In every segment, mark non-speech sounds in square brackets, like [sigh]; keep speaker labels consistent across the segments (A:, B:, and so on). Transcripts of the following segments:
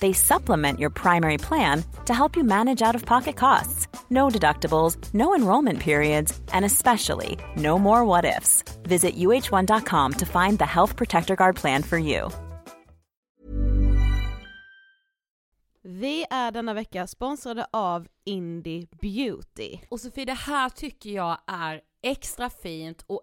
A: They supplement your primary plan to help you manage out of pocket costs. No deductibles, no enrollment periods, and especially no more what ifs. Visit uh1.com to find the Health Protector Guard plan for you.
B: Vi är denna vecka sponsrade av Indie Beauty.
C: Och Sofie, det här tycker jag är extra fint och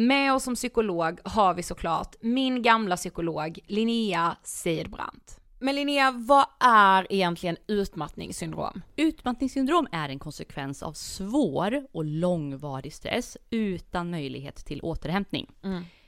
C: Med oss som psykolog har vi såklart min gamla psykolog Linnea Seidbrant. Men Linnea, vad är egentligen utmattningssyndrom?
D: Utmattningssyndrom är en konsekvens av svår och långvarig stress utan möjlighet till återhämtning. Mm.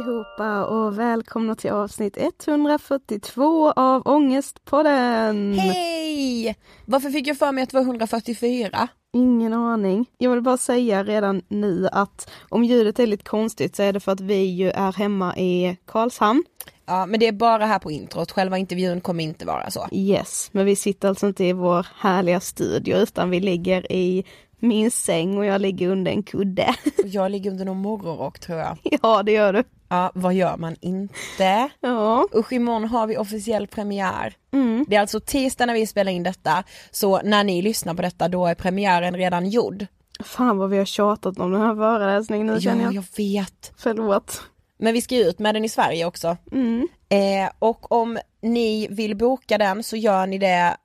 B: allihopa och välkomna till avsnitt 142 av Ångestpodden!
E: Hej! Varför fick jag för mig att det var 144?
B: Ingen aning. Jag vill bara säga redan nu att om ljudet är lite konstigt så är det för att vi ju är hemma i Karlshamn.
E: Ja, men det är bara här på introt. Själva intervjun kommer inte vara så.
B: Yes, men vi sitter alltså inte i vår härliga studio utan vi ligger i min säng och jag ligger under en kudde.
E: Och jag ligger under någon morgonrock tror jag. [laughs]
B: ja, det gör du.
E: Ja, vad gör man inte?
B: Ja.
E: Usch, imorgon har vi officiell premiär.
B: Mm.
E: Det är alltså tisdag när vi spelar in detta, så när ni lyssnar på detta då är premiären redan gjord.
B: Fan vad vi har tjatat om den här föreläsningen nu känner
E: Ja,
B: jag.
E: jag vet.
B: Förlåt.
E: Men vi ska ju ut med den i Sverige också.
B: Mm.
E: Eh, och om ni vill boka den så gör ni det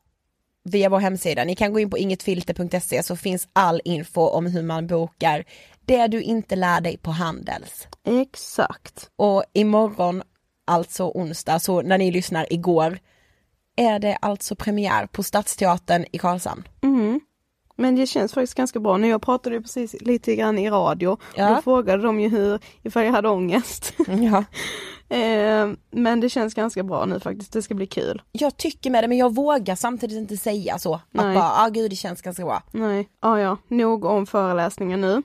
E: via vår hemsida. Ni kan gå in på ingetfilter.se så finns all info om hur man bokar det du inte lär dig på Handels.
B: Exakt.
E: Och imorgon, alltså onsdag, så när ni lyssnar igår, är det alltså premiär på Stadsteatern i Karlshamn.
B: Mm. Men det känns faktiskt ganska bra. Nu jag pratade precis lite grann i radio.
E: Ja.
B: Då frågade de ju hur, ifall jag hade ångest.
E: Ja. [laughs]
B: eh, men det känns ganska bra nu faktiskt. Det ska bli kul.
E: Jag tycker med det men jag vågar samtidigt inte säga så. Att
B: Nej.
E: bara, ah gud det känns ganska bra.
B: Nej, ah, ja, nog om föreläsningen nu.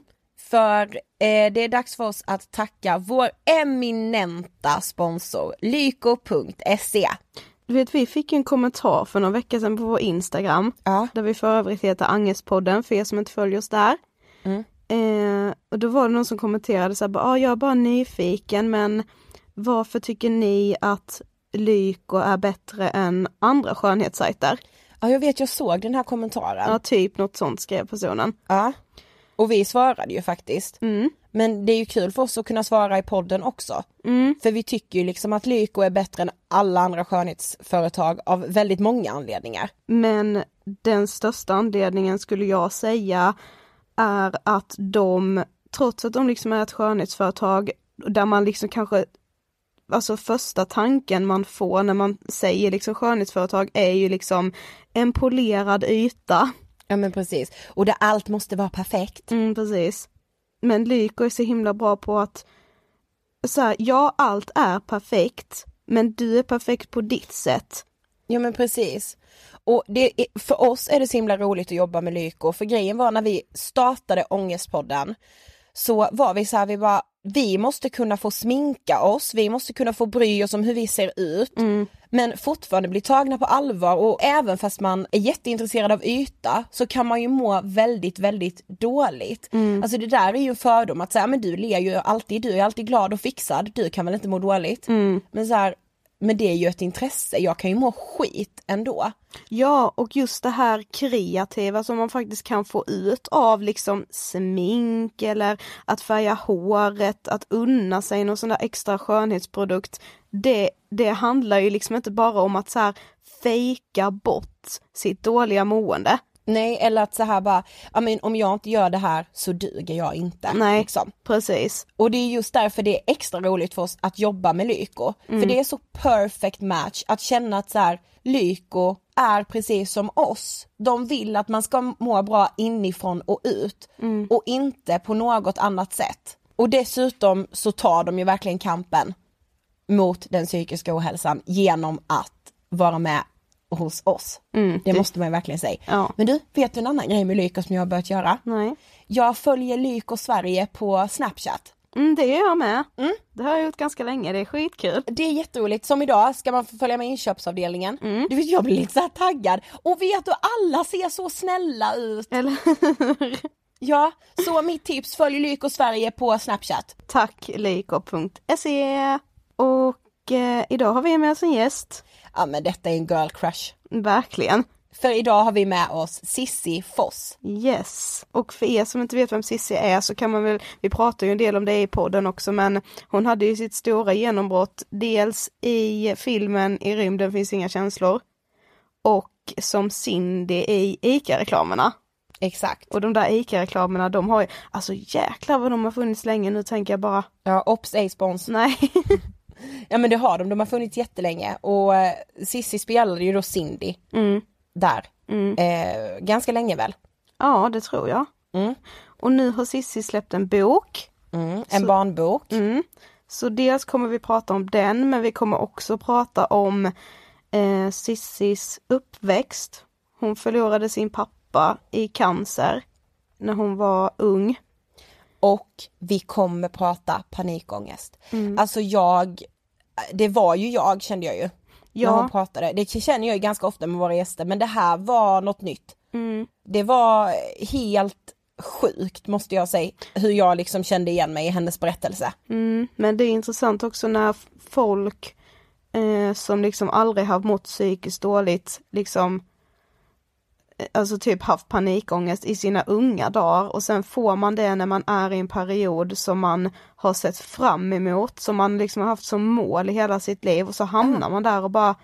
E: För eh, det är dags för oss att tacka vår eminenta sponsor lyko.se.
B: Du vet, vi fick ju en kommentar för några veckor sedan på vår Instagram.
E: Ja.
B: Där vi för övrigt heter Angestpodden för er som inte följer oss där.
E: Mm.
B: Eh, och då var det någon som kommenterade så här, ah, jag är bara nyfiken men varför tycker ni att Lyko är bättre än andra skönhetssajter?
E: Ja jag vet jag såg den här kommentaren.
B: Ja, typ något sånt skrev personen.
E: Ja. Och vi svarade ju faktiskt.
B: Mm.
E: Men det är ju kul för oss att kunna svara i podden också.
B: Mm.
E: För vi tycker ju liksom att Lyko är bättre än alla andra skönhetsföretag av väldigt många anledningar.
B: Men den största anledningen skulle jag säga är att de, trots att de liksom är ett skönhetsföretag där man liksom kanske Alltså första tanken man får när man säger liksom skönhetsföretag är ju liksom en polerad yta.
E: Ja men precis. Och där allt måste vara perfekt.
B: Mm, precis. Men Lyko är så himla bra på att så här, ja allt är perfekt men du är perfekt på ditt sätt.
E: Ja men precis. Och det är, för oss är det så himla roligt att jobba med Lyko, för grejen var när vi startade Ångestpodden så var vi så här, vi bara, vi måste kunna få sminka oss, vi måste kunna få bry oss om hur vi ser ut, men fortfarande bli tagna på allvar och även fast man är jätteintresserad av yta så kan man ju må väldigt, väldigt dåligt. Alltså det där är ju en fördom att säga, men du ler ju alltid, du är alltid glad och fixad, du kan väl inte må dåligt? Men så här, men det är ju ett intresse, jag kan ju må skit ändå.
B: Ja, och just det här kreativa som man faktiskt kan få ut av liksom smink eller att färga håret, att unna sig någon sån där extra skönhetsprodukt. Det, det handlar ju liksom inte bara om att så här fejka bort sitt dåliga mående.
E: Nej eller att så här bara, ja men om jag inte gör det här så duger jag inte.
B: Nej.
E: Liksom.
B: Precis.
E: Och det är just därför det är extra roligt för oss att jobba med Lyko. För det är så perfect match att känna att så här, Lyko är precis som oss. De vill att man ska må bra inifrån och ut och inte på något annat sätt. Och dessutom så tar de ju verkligen kampen mot den psykiska ohälsan genom att vara med hos oss. det måste man ju verkligen säga.
B: Ja.
E: Men du, vet du en annan grej med Lyko som jag har börjat göra?
B: Nej.
E: Jag följer Lyko Sverige på Snapchat.
B: Mm, det gör jag med.
E: Mm.
B: Det har jag gjort ganska länge, det är skitkul.
E: Det är jätteroligt, som idag ska man få följa med inköpsavdelningen.
B: Mm.
E: Du vet jag blir lite så här taggad och vet du alla ser så snälla ut.
B: Eller?
E: Ja, så mitt tips följ Lyko Sverige på snapchat.
B: Tack liko.se. Och eh, idag har vi med oss en gäst.
E: Ja men detta är en girl crush.
B: Verkligen.
E: För idag har vi med oss Sissi Foss.
B: Yes. Och för er som inte vet vem Cissi är så kan man väl, vi pratar ju en del om det i podden också men hon hade ju sitt stora genombrott dels i filmen I rymden finns inga känslor och som Cindy i ICA-reklamerna.
E: Exakt.
B: Och de där ICA-reklamerna de har ju, alltså jäklar vad de har funnits länge nu tänker jag bara,
E: Ja, Ops ej spons.
B: nej. [laughs]
E: Ja men det har de, de har funnits jättelänge och eh, Sissi spelade ju då Cindy
B: Mm,
E: där.
B: mm.
E: Eh, ganska länge väl?
B: Ja det tror jag.
E: Mm.
B: Och nu har Sissi släppt en bok.
E: Mm. En
B: Så-
E: barnbok.
B: Mm. Så dels kommer vi prata om den men vi kommer också prata om eh, Sissis uppväxt. Hon förlorade sin pappa i cancer när hon var ung.
E: Och vi kommer prata panikångest.
B: Mm.
E: Alltså jag, det var ju jag kände jag ju. När
B: Ja.
E: hon pratade. Det känner jag ju ganska ofta med våra gäster men det här var något nytt.
B: Mm.
E: Det var helt sjukt måste jag säga hur jag liksom kände igen mig i hennes berättelse.
B: Mm. Men det är intressant också när folk eh, som liksom aldrig har mått psykiskt dåligt liksom Alltså typ haft panikångest i sina unga dagar och sen får man det när man är i en period som man har sett fram emot, som man liksom har haft som mål i hela sitt liv och så hamnar man där och bara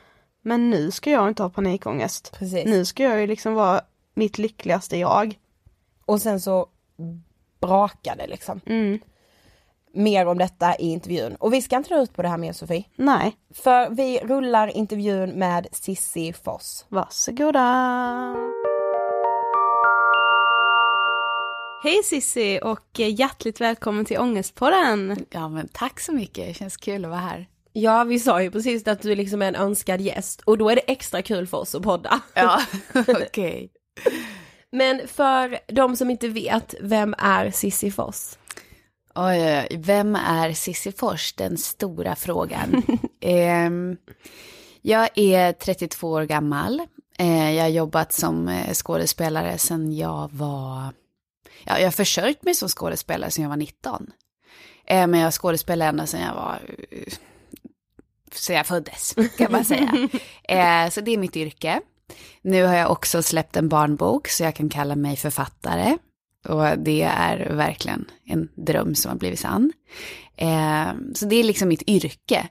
B: Men nu ska jag inte ha panikångest.
E: Precis.
B: Nu ska jag ju liksom vara mitt lyckligaste jag.
E: Och sen så brakade liksom.
B: Mm.
E: Mer om detta i intervjun. Och vi ska inte dra ut på det här mer Sofie.
B: Nej,
E: För vi rullar intervjun med Sissi Foss.
B: Varsågoda! Hej Sissi och hjärtligt välkommen till Ångestpodden!
F: Ja men tack så mycket, det känns kul att vara här.
G: Ja, vi sa ju precis att du liksom är en önskad gäst och då är det extra kul för oss att podda.
F: Ja, [laughs] okej.
G: Men för de som inte vet, vem är Sissi Foss?
F: Oj, oj, oj, vem är Cissi Fors? Den stora frågan. [laughs] Ehm, jag är 32 år gammal. Eh, jag har jobbat som eh, skådespelare sedan jag var... Ja, jag har försörjt mig som skådespelare sedan jag var 19. Eh, men jag har skådespelat ända sedan jag var... eh, Sedan jag föddes, kan man säga. [laughs] eh, så det är mitt yrke. Nu har jag också släppt en barnbok så jag kan kalla mig författare. Och det är verkligen en dröm som har blivit sann. Eh, så det är liksom mitt yrke.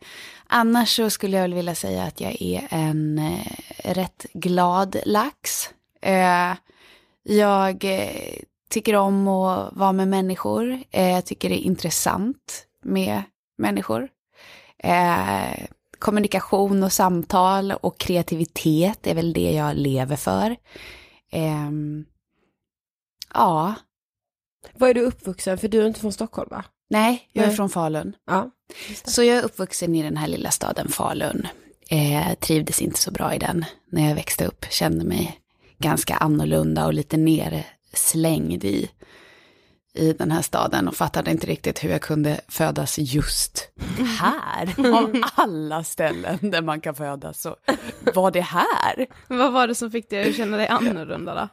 F: Annars så skulle jag väl vilja säga att jag är en eh, rätt glad lax. Eh, jag eh, tycker om att vara med människor. Eh, jag tycker det är intressant med människor. Eh, kommunikation och samtal och kreativitet är väl det jag lever för. Ehm, ja,
G: Var är du uppvuxen? För du är inte från Stockholm va?
F: nej, jag är
G: Nej.
F: från Falun.
G: Ja.
F: Så jag är uppvuxen i den här lilla staden Falun. Eh, trivdes inte så bra i den när jag växte upp. Kände mig ganska annorlunda och lite nerslängd i, i den här staden och fattade inte riktigt hur jag kunde födas just här. Av alla ställen där man kan födas så var det här.
B: Vad var det som fick dig att känna dig annorlunda då?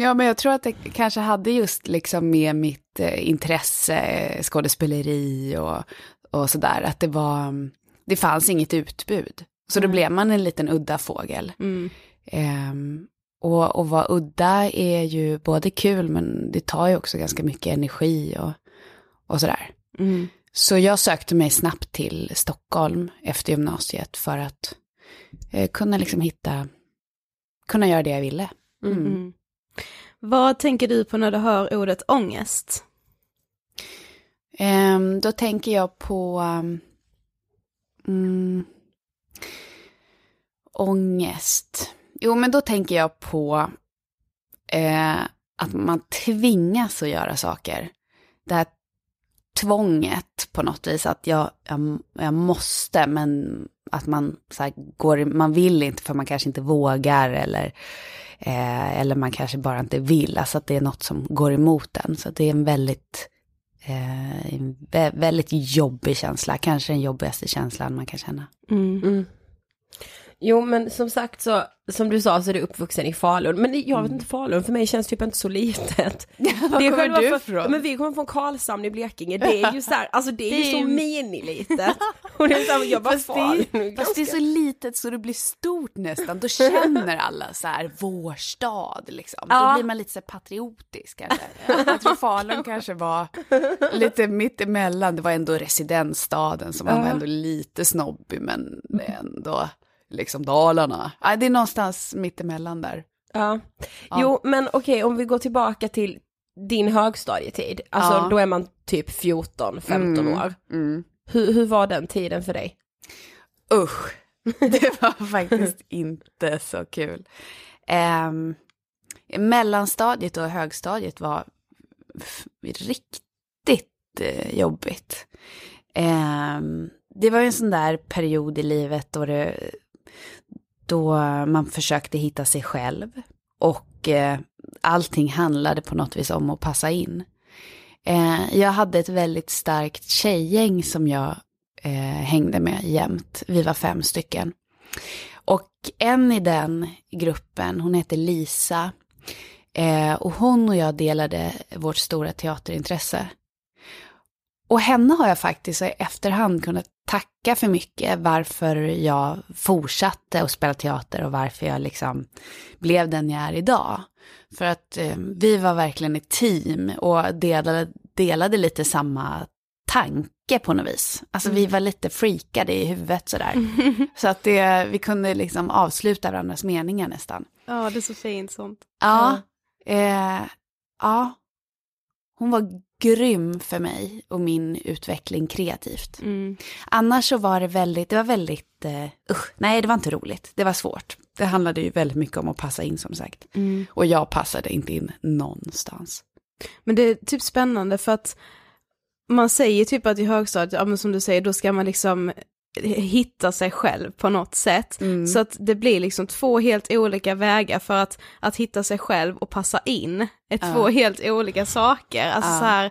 F: Ja, men jag tror att det kanske hade just liksom med mitt eh, intresse, skådespeleri och, och sådär, att det var, det fanns inget utbud. Så då blev man en liten udda fågel.
B: Mm.
F: Ehm, och, och vara udda är ju både kul, men det tar ju också ganska mycket energi och, och sådär.
B: Mm.
F: Så jag sökte mig snabbt till Stockholm efter gymnasiet för att eh, kunna liksom hitta, kunna göra det jag ville. Mm.
B: Mm. Vad tänker du på när du hör ordet ångest?
F: Ehm, då tänker jag på um, ångest. Jo, men då tänker jag på eh, att man tvingas att göra saker. Det här tvånget på något vis, att jag, jag, jag måste, men att man så här, går, man vill inte för man kanske inte vågar eller, eh, eller man kanske bara inte vill, alltså att det är något som går emot en. Så det är en väldigt Eh, en vä- väldigt jobbig känsla, kanske den jobbigaste känslan man kan känna.
G: Mm. Jo men som sagt så, som du sa så är du uppvuxen i Falun. Men jag vet inte, Falun för mig känns typ inte så litet. [laughs]
F: Var
G: Det
F: kommer du ifrån?
G: Men vi kommer från Karlshamn i Blekinge, det är ju så här, alltså det är
F: Det är
G: så
F: ju-
G: minilitet. [laughs] Och det är så här, jag bara
F: Fast det, är, fast det är så litet så det blir stort nästan. Då känner alla så här, vår stad liksom.
G: Ja.
F: Då blir man lite så patriotisk kanske. Jag tror Falun kanske var lite mitt emellan. Det var ändå residensstaden som man var ändå lite snobbig men ändå liksom Dalarna. Ja, det är någonstans mitt emellan där.
G: Ja. Jo men okej om vi går tillbaka till din högstadietid, alltså
F: Ja.
G: då är man typ 14-15 år.
F: Mm.
G: Hur, hur var den tiden för dig?
F: Usch, [laughs] det var faktiskt inte så kul. Um, mellanstadiet och högstadiet var riktigt eh, jobbigt. Ehm, det var ju en sån där period i livet då, det, då man försökte hitta sig själv. Och eh, allting handlade på något vis om att passa in. Eh, jag hade ett väldigt starkt tjejgäng som jag eh, hängde med jämt. Vi var fem stycken. Och en i den gruppen, hon hette Lisa. Eh, och hon och jag delade vårt stora teaterintresse. Och henne har jag faktiskt i efterhand kunnat tacka för mycket varför jag fortsatte att spela teater och varför jag liksom blev den jag är idag. För att eh, vi var verkligen ett team och delade, delade lite samma tanke på något vis. Alltså vi var lite freakade i huvudet sådär. [laughs] Så att det, vi kunde liksom avsluta varandras meningar nästan.
B: Ja, det är så fint sånt.
F: Ja, eh, ja. Hon var grym för mig och min utveckling kreativt.
B: Mm.
F: Annars så var det väldigt, det var väldigt, eh, usch, nej det var inte roligt, det var svårt. Det handlade ju väldigt mycket om att passa in som sagt.
B: Mm.
F: Och jag passade inte in någonstans.
B: Men det är typ spännande för att man säger typ att i högstadiet, ja men som du säger, då ska man liksom hitta sig själv på något sätt.
F: Mm.
B: Så att det blir liksom två helt olika vägar för att, att hitta sig själv och passa in. Är
F: Ja.
B: två helt olika saker. Alltså
F: Ja.
B: så här,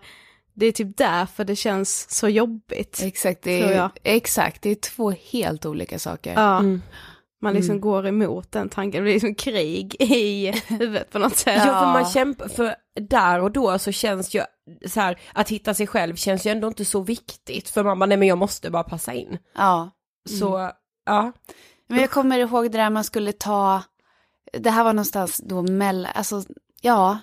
B: det är typ därför det känns så jobbigt.
F: Exakt, det är, exakt, det är två helt olika saker.
B: Ja. Man liksom
F: Mm.
B: går emot den tanken, det blir liksom krig [laughs] i huvudet på något sätt.
G: Ja, för man kämpar, för där och då så känns ju så här, att hitta sig själv känns ju ändå inte så viktigt, för man bara, nej men jag måste bara passa in.
F: Ja.
G: Så, ja.
F: Men jag kommer ihåg det där man skulle ta, det här var någonstans då mellan, alltså ja,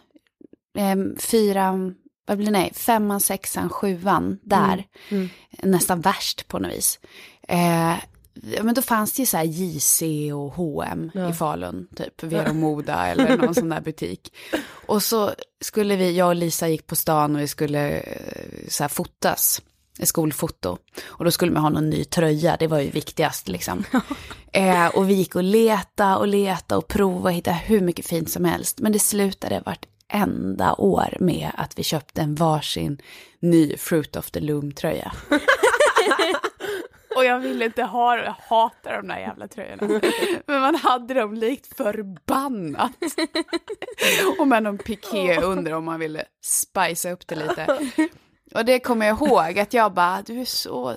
F: em, fyran, vad blir det, nej, femman, sexan, sjuan, där.
G: Mm.
F: Nästan värst på något vis. Eh, ja, men då fanns det ju så här JC och H&M
G: Ja.
F: i Falun, typ [laughs] Vero Moda eller någon sån där butik. Och så skulle vi, jag och Lisa gick på stan och vi skulle eh, så här fotas, skolfoto. Och då skulle man ha någon ny tröja, det var ju viktigast liksom. [laughs] eh, och vi gick och leta och leta och prova och hitta hur mycket fint som helst. Men det slutade vartenda år med att vi köpte en varsin ny Fruit of the Loom-tröja. [laughs] Och jag ville inte ha jag hatar de där jävla tröjorna. [laughs] Men man hade dem likt förbannat. Och med någon piké under om man ville spicea upp det lite. Och det kommer jag ihåg att jag bara, du är så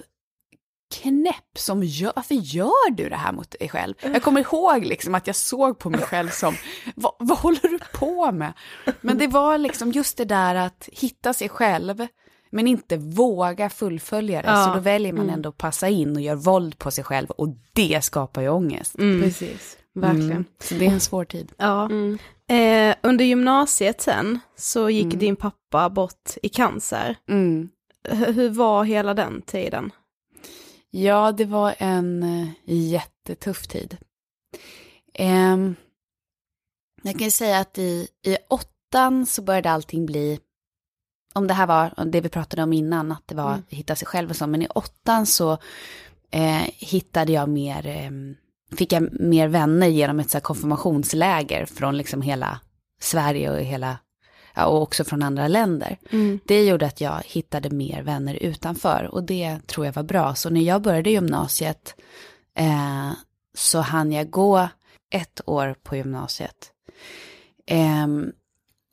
F: knäpp som gör, varför gör du det här mot dig själv? Jag kommer ihåg liksom att jag såg på mig själv som, vad, vad håller du på med? Men det var liksom just det där att hitta sig själv, men inte våga fullfölja det.
B: Ja.
F: Så då väljer man ändå att passa in och gör våld på sig själv och det skapar ju ångest.
B: Mm,
G: Precis.
B: verkligen.
F: Mm. Så det är en svår tid.
B: Ja.
G: Mm.
B: Eh, under gymnasiet sen så gick
F: Mm.
B: din pappa bort i cancer.
F: Mm.
B: Hur var hela den tiden?
F: Ja, det var en eh, jättetuff tid. Ehm, jag kan ju säga att i, i åttan så började allting bli, om det här var det vi pratade om innan, att det var
B: Mm.
F: hitta sig själv och så, men i åttan så eh, hittade jag mer, eh, fick jag mer vänner genom ett så här konfirmationsläger från liksom hela Sverige och hela, ja, och också från andra länder. Det gjorde att jag hittade mer vänner utanför och det tror jag var bra. Så när jag började gymnasiet eh, så hann jag gå ett år på gymnasiet. Ehm,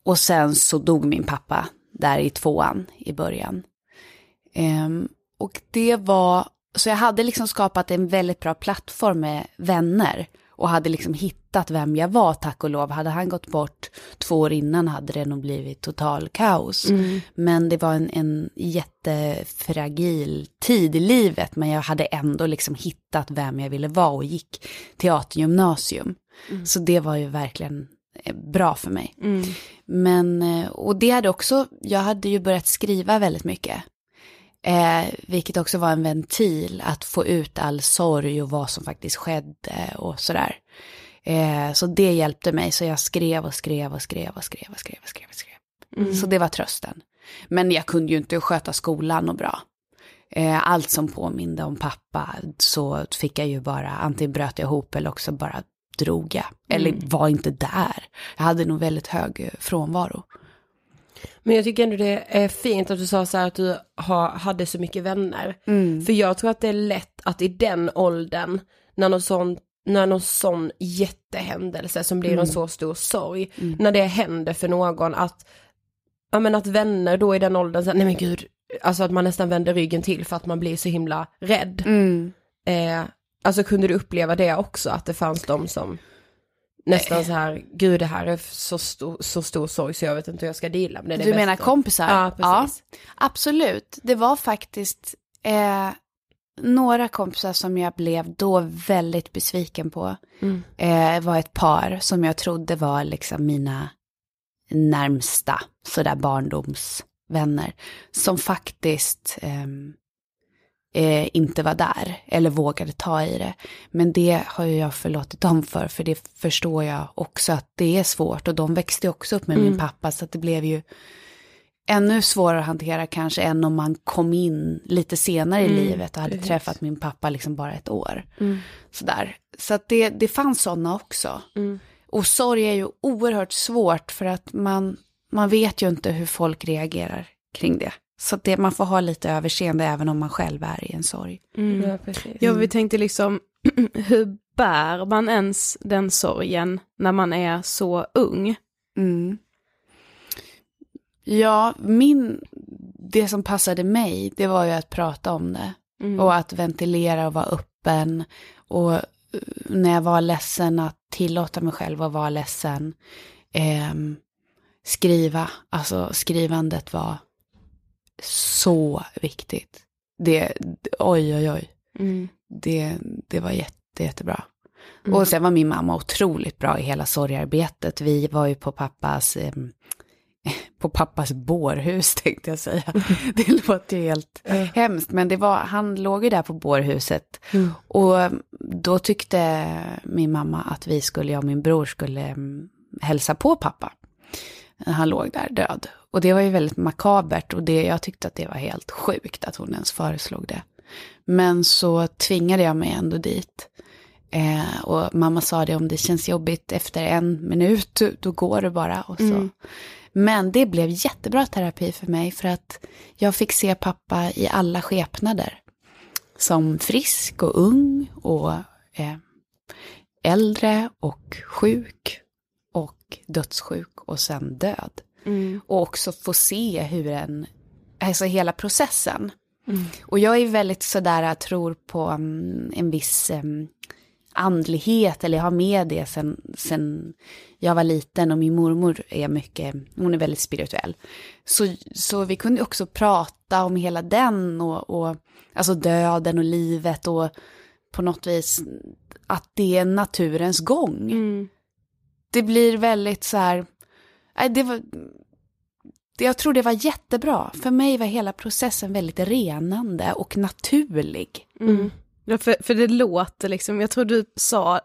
F: och sen så dog min pappa där i tvåan i början. Ehm, och det var, så jag hade liksom skapat en väldigt bra plattform med vänner och hade liksom hittat vem jag var, tack och lov. Hade han gått bort två år innan hade det nog blivit total kaos. Men det var en, en jättefragil tid i livet, men jag hade ändå liksom hittat vem jag ville vara och gick teatergymnasium. Så det var ju verkligen bra för mig. Men, eh, och det hade också, jag hade ju börjat skriva väldigt mycket. Eh, vilket också var en ventil att få ut all sorg och vad som faktiskt skedde och sådär. Eh, så det hjälpte mig, så jag skrev och skrev och skrev och skrev och skrev och skrev. Och skrev. Så det var trösten. Men jag kunde ju inte sköta skolan och bra. Eh, allt som påminde om pappa så fick jag ju bara, antingen bröt jag ihop eller också bara drog jag. Eller var inte där. Jag hade nog väldigt hög eh, frånvaro.
G: Men jag tycker ändå det är fint att du sa så här att du ha, hade så mycket vänner. För jag tror att det är lätt att i den åldern, när någon sån, när någon sån jättehändelse som blir en så stor sorg, när det händer för någon att, ja men att vänner då i den åldern, så här, nej men gud, alltså att man nästan vänder ryggen till för att man blir så himla rädd. Eh, alltså kunde du uppleva det också, att det fanns de som nästan så här, gud det här är så stor, så stor sorg så jag vet inte hur jag ska deala med det.
F: Du menar kompisar?
G: Ja, precis.
F: absolut. Det var faktiskt eh, några kompisar som jag blev då väldigt besviken på. Eh, var ett par som jag trodde var liksom mina närmsta sådär barndomsvänner. Som faktiskt ehm, eh, inte var där eller vågade ta i det. Men det har ju jag förlåtit dem för, för det förstår jag också att det är svårt. Och de växte också upp med min pappa, så att det blev ju ännu svårare att hantera kanske än om man kom in lite senare i livet och hade träffat min pappa liksom bara ett år. Sådär. Så att det, det fanns sådana också. Och sorg är ju oerhört svårt för att man, man vet ju inte hur folk reagerar kring det. Så att det, man får ha lite överseende även om man själv är i en sorg.
G: Ja, precis.
B: Ja, vi tänkte liksom, [clears throat] hur bär man ens den sorgen när man är så ung?
F: Mm. Ja, min, det som passade mig, det var ju att prata om det. Och att ventilera och vara öppen. Och eh, när jag var ledsen, att tillåta mig själv att vara ledsen. Ehm, skriva, alltså skrivandet var så viktigt. Det, oj, oj, oj. Det, det var jätte, jättebra. Och sen var min mamma otroligt bra i hela sorgarbetet. Vi var ju på pappas, eh, [laughs] på pappas bårhus [laughs] tänkte jag säga. [laughs] Det låter ju helt hemskt, men det var, han låg ju där på bårhuset. Och då tyckte min mamma att vi skulle, jag och min bror skulle mm, hälsa på pappa. Han låg där död. Och det var ju väldigt makabert och det, jag tyckte att det var helt sjukt att hon ens föreslog det. Men så tvingade jag mig ändå dit. Eh, och mamma sa det, om det känns jobbigt efter en minut, då går du bara. Och så. Men det blev jättebra terapi för mig för att jag fick se pappa i alla skepnader. Som frisk och ung och eh, äldre och sjuk och dödssjuk och sen död. Och också få se hur en, alltså hela processen. Och jag är väldigt sådär, jag tror på mm, en viss um, andlighet, eller jag har med det sen, sen jag var liten och min mormor är mycket, hon är väldigt spirituell. Så, så vi kunde också prata om hela den och, och alltså döden och livet och på något vis att det är naturens gång. Det blir väldigt så här, det var, jag tror det var jättebra. För mig var hela processen väldigt renande och naturlig.
B: Ja, för, för det låter liksom, jag tror du sa,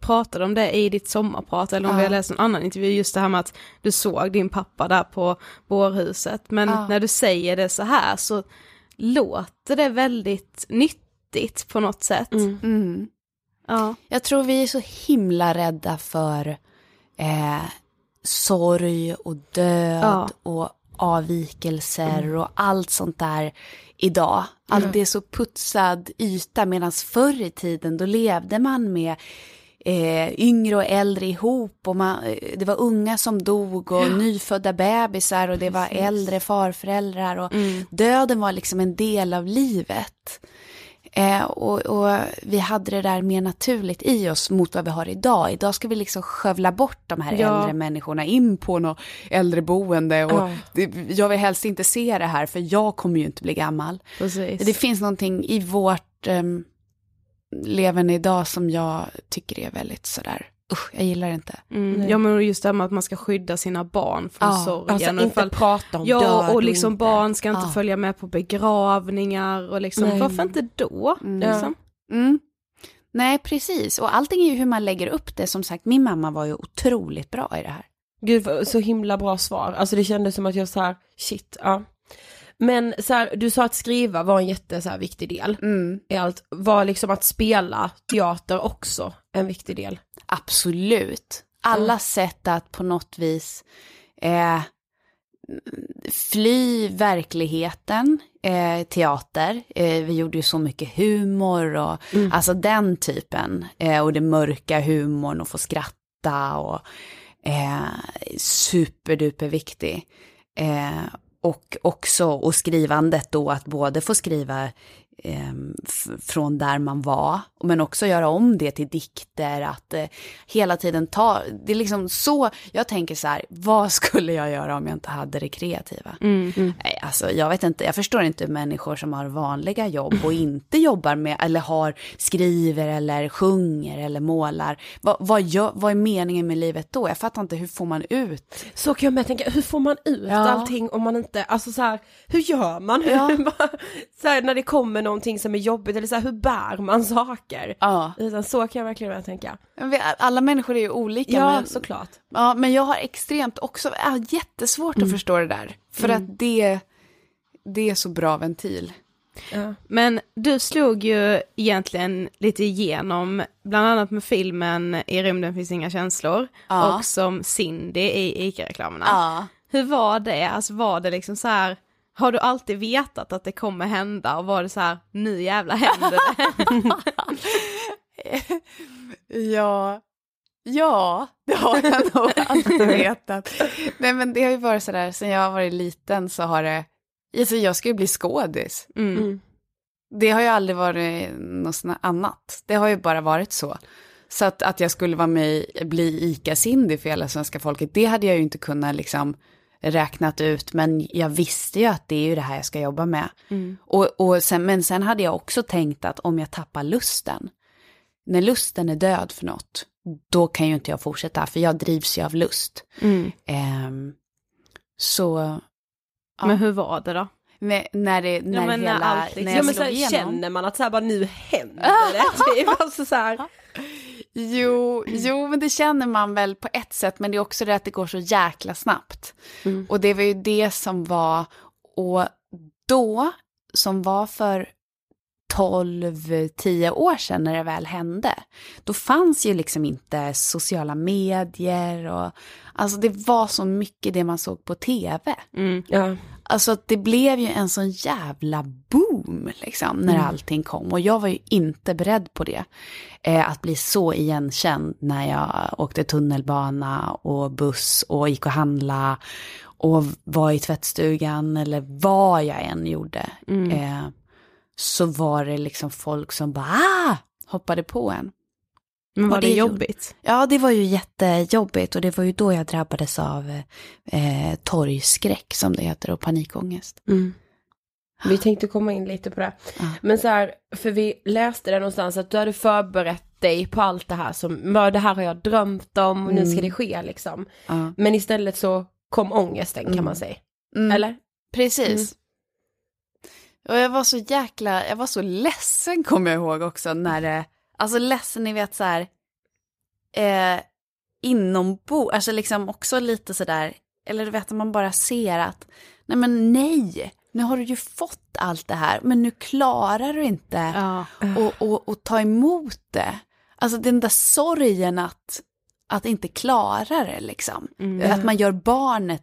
B: pratade om det i ditt sommarprat, eller om vi
F: Ja.
B: har läst en annan intervju, just det här med att du såg din pappa där på bårhuset. Men
F: Ja.
B: när du säger det så här så låter det väldigt nyttigt på något sätt.
F: Mm.
B: Ja.
F: Jag tror vi är så himla rädda för eh, sorg och död
B: Ja.
F: och avvikelser och allt sånt där idag. Allt det är så putsad yta medan förr i tiden då levde man med eh, yngre och äldre ihop och man, eh, det var unga som dog och nyfödda bebisar och det var äldre farföräldrar och döden var liksom en del av livet. Eh, och, och vi hade det där mer naturligt i oss mot vad vi har idag. Idag ska vi liksom skövla bort de här
G: Ja.
F: äldre människorna in på något äldreboende. Och
G: Ja.
F: jag vill helst inte se det här för jag kommer ju inte bli gammal.
G: Precis.
F: Det finns någonting i vårt um, levande idag som jag tycker är väldigt sådär, usch, jag gillar det inte.
B: Mm. Ja men just det här med att man ska skydda sina barn från
F: Ja,
B: sorgen.
G: Alltså
B: och
G: inte
B: ifall-
G: prata om
B: Ja, och liksom
G: inte.
B: barn ska inte
F: Ja.
B: följa med på begravningar och liksom,
G: Nej.
B: varför inte då? Liksom?
F: Mm. Nej, precis. Och allting är ju hur man lägger upp det. Som sagt, min mamma var ju otroligt bra i det här.
G: Gud, så himla bra svar. Alltså det kändes som att jag så här, shit, ja. Men så här, du sa att skriva var en jätte så här, viktig del
F: Mm.
G: i allt. Var liksom att spela teater också en viktig del?
F: Absolut. Alla sätt att på något vis eh, fly verkligheten, eh, teater. Eh, vi gjorde ju så mycket humor och alltså den typen. Eh, och det mörka humorn och få skratta och eh, superduper viktig. Eh, och också, och skrivandet då, att både få skriva från där man var, men också göra om det till dikter, att eh, hela tiden ta, det är liksom så, jag tänker så här, vad skulle jag göra om jag inte hade det kreativa? Nej, alltså jag vet inte, jag förstår inte människor som har vanliga jobb och inte jobbar med, eller har, skriver eller sjunger eller målar. Vad, vad, gör, vad är meningen med livet då? Jag fattar inte, hur får man ut?
G: Så kan jag med tänka, hur får man ut
F: Ja.
G: allting om man inte, alltså så här, hur gör man?
F: Ja. [laughs]
G: så här, när det kommer någonting som är jobbigt eller så här, hur bär man [laughs] saker?
F: Ja,
G: Utan så kan jag verkligen med tänka.
F: vi- alla människor är ju olika.
G: Ja,
F: men,
G: såklart.
F: Ja, men jag har extremt också, jag har jättesvårt att förstå det där. För att det, det är så bra ventil.
G: Ja.
B: Men du slog ju egentligen lite igenom, bland annat med filmen I rymden finns inga känslor,
F: Ja.
B: och som Cindy i ICA-reklamerna.
F: Ja.
B: Hur var det? Alltså var det liksom så här, har du alltid vetat att det kommer hända och var det så här, nu jävlar händer det? [laughs]
F: Ja, ja, det har jag [laughs] nog alltid vetat. Nej men det har ju varit sådär, sen jag har varit liten så har det, alltså jag ska ju bli skådis.
B: Mm.
G: Mm.
F: Det har ju aldrig varit något annat. Det har ju bara varit så. Så att, att jag skulle vara med bli ICA-Cindy för hela svenska folket, det hade jag ju inte kunnat liksom räknat ut, men jag visste ju att det är ju det här jag ska jobba med. Och, och sen, men sen hade jag också tänkt att om jag tappar lusten, när lusten är död för något, då kan ju inte jag fortsätta, för jag drivs ju av lust.
B: Mm.
F: Ehm, så, Ja.
B: Men hur var det då?
F: när, när, det, när
B: men när
F: hela,
B: allt liksom-
F: när
G: Ja
F: jag
G: men så
F: slog
G: här,
F: igenom.
G: känner man att så här bara nu händer [laughs] det, typ. alltså så här.
F: Jo, jo, men det känner man väl på ett sätt, men det är också det att det går så jäkla snabbt. Och det var ju det som var, och då, som var för 12-10 år sedan när det väl hände, då fanns ju liksom inte sociala medier och alltså det var så mycket det man såg på tv.
G: Ja.
F: Alltså att det blev ju en sån jävla boom liksom när allting kom och jag var ju inte beredd på det. Eh, att bli så igenkänd när jag åkte tunnelbana och buss och gick och handla och var i tvättstugan eller vad jag än gjorde. Eh, så var det liksom folk som bara ah! hoppade på en.
B: Men var det,
F: det
B: jobbigt?
F: Ja, det var ju jättejobbigt och det var ju då jag drabbades av eh, torgskräck som det heter och panikångest.
G: Vi tänkte komma in lite på det.
F: Ja.
G: Men så här, för vi läste det någonstans att du hade förberett dig på allt det här som, "Ja, det här har jag drömt om och nu ska det ske liksom.
F: Ja.
G: Men istället så kom ångesten kan man säga.
F: Mm.
G: Eller?
F: Precis. Och jag var så jäkla, jag var så ledsen kommer jag ihåg också när det, alltså ledsen ni vet så här, eh, inombo, alltså liksom också lite sådär, eller du vet att man bara ser att, nej men nej, nu har du ju fått allt det här, men nu klarar du inte
B: Ja.
F: och, och, och ta emot det. Alltså den där sorgen att, att inte klara det liksom. Att man gör barnet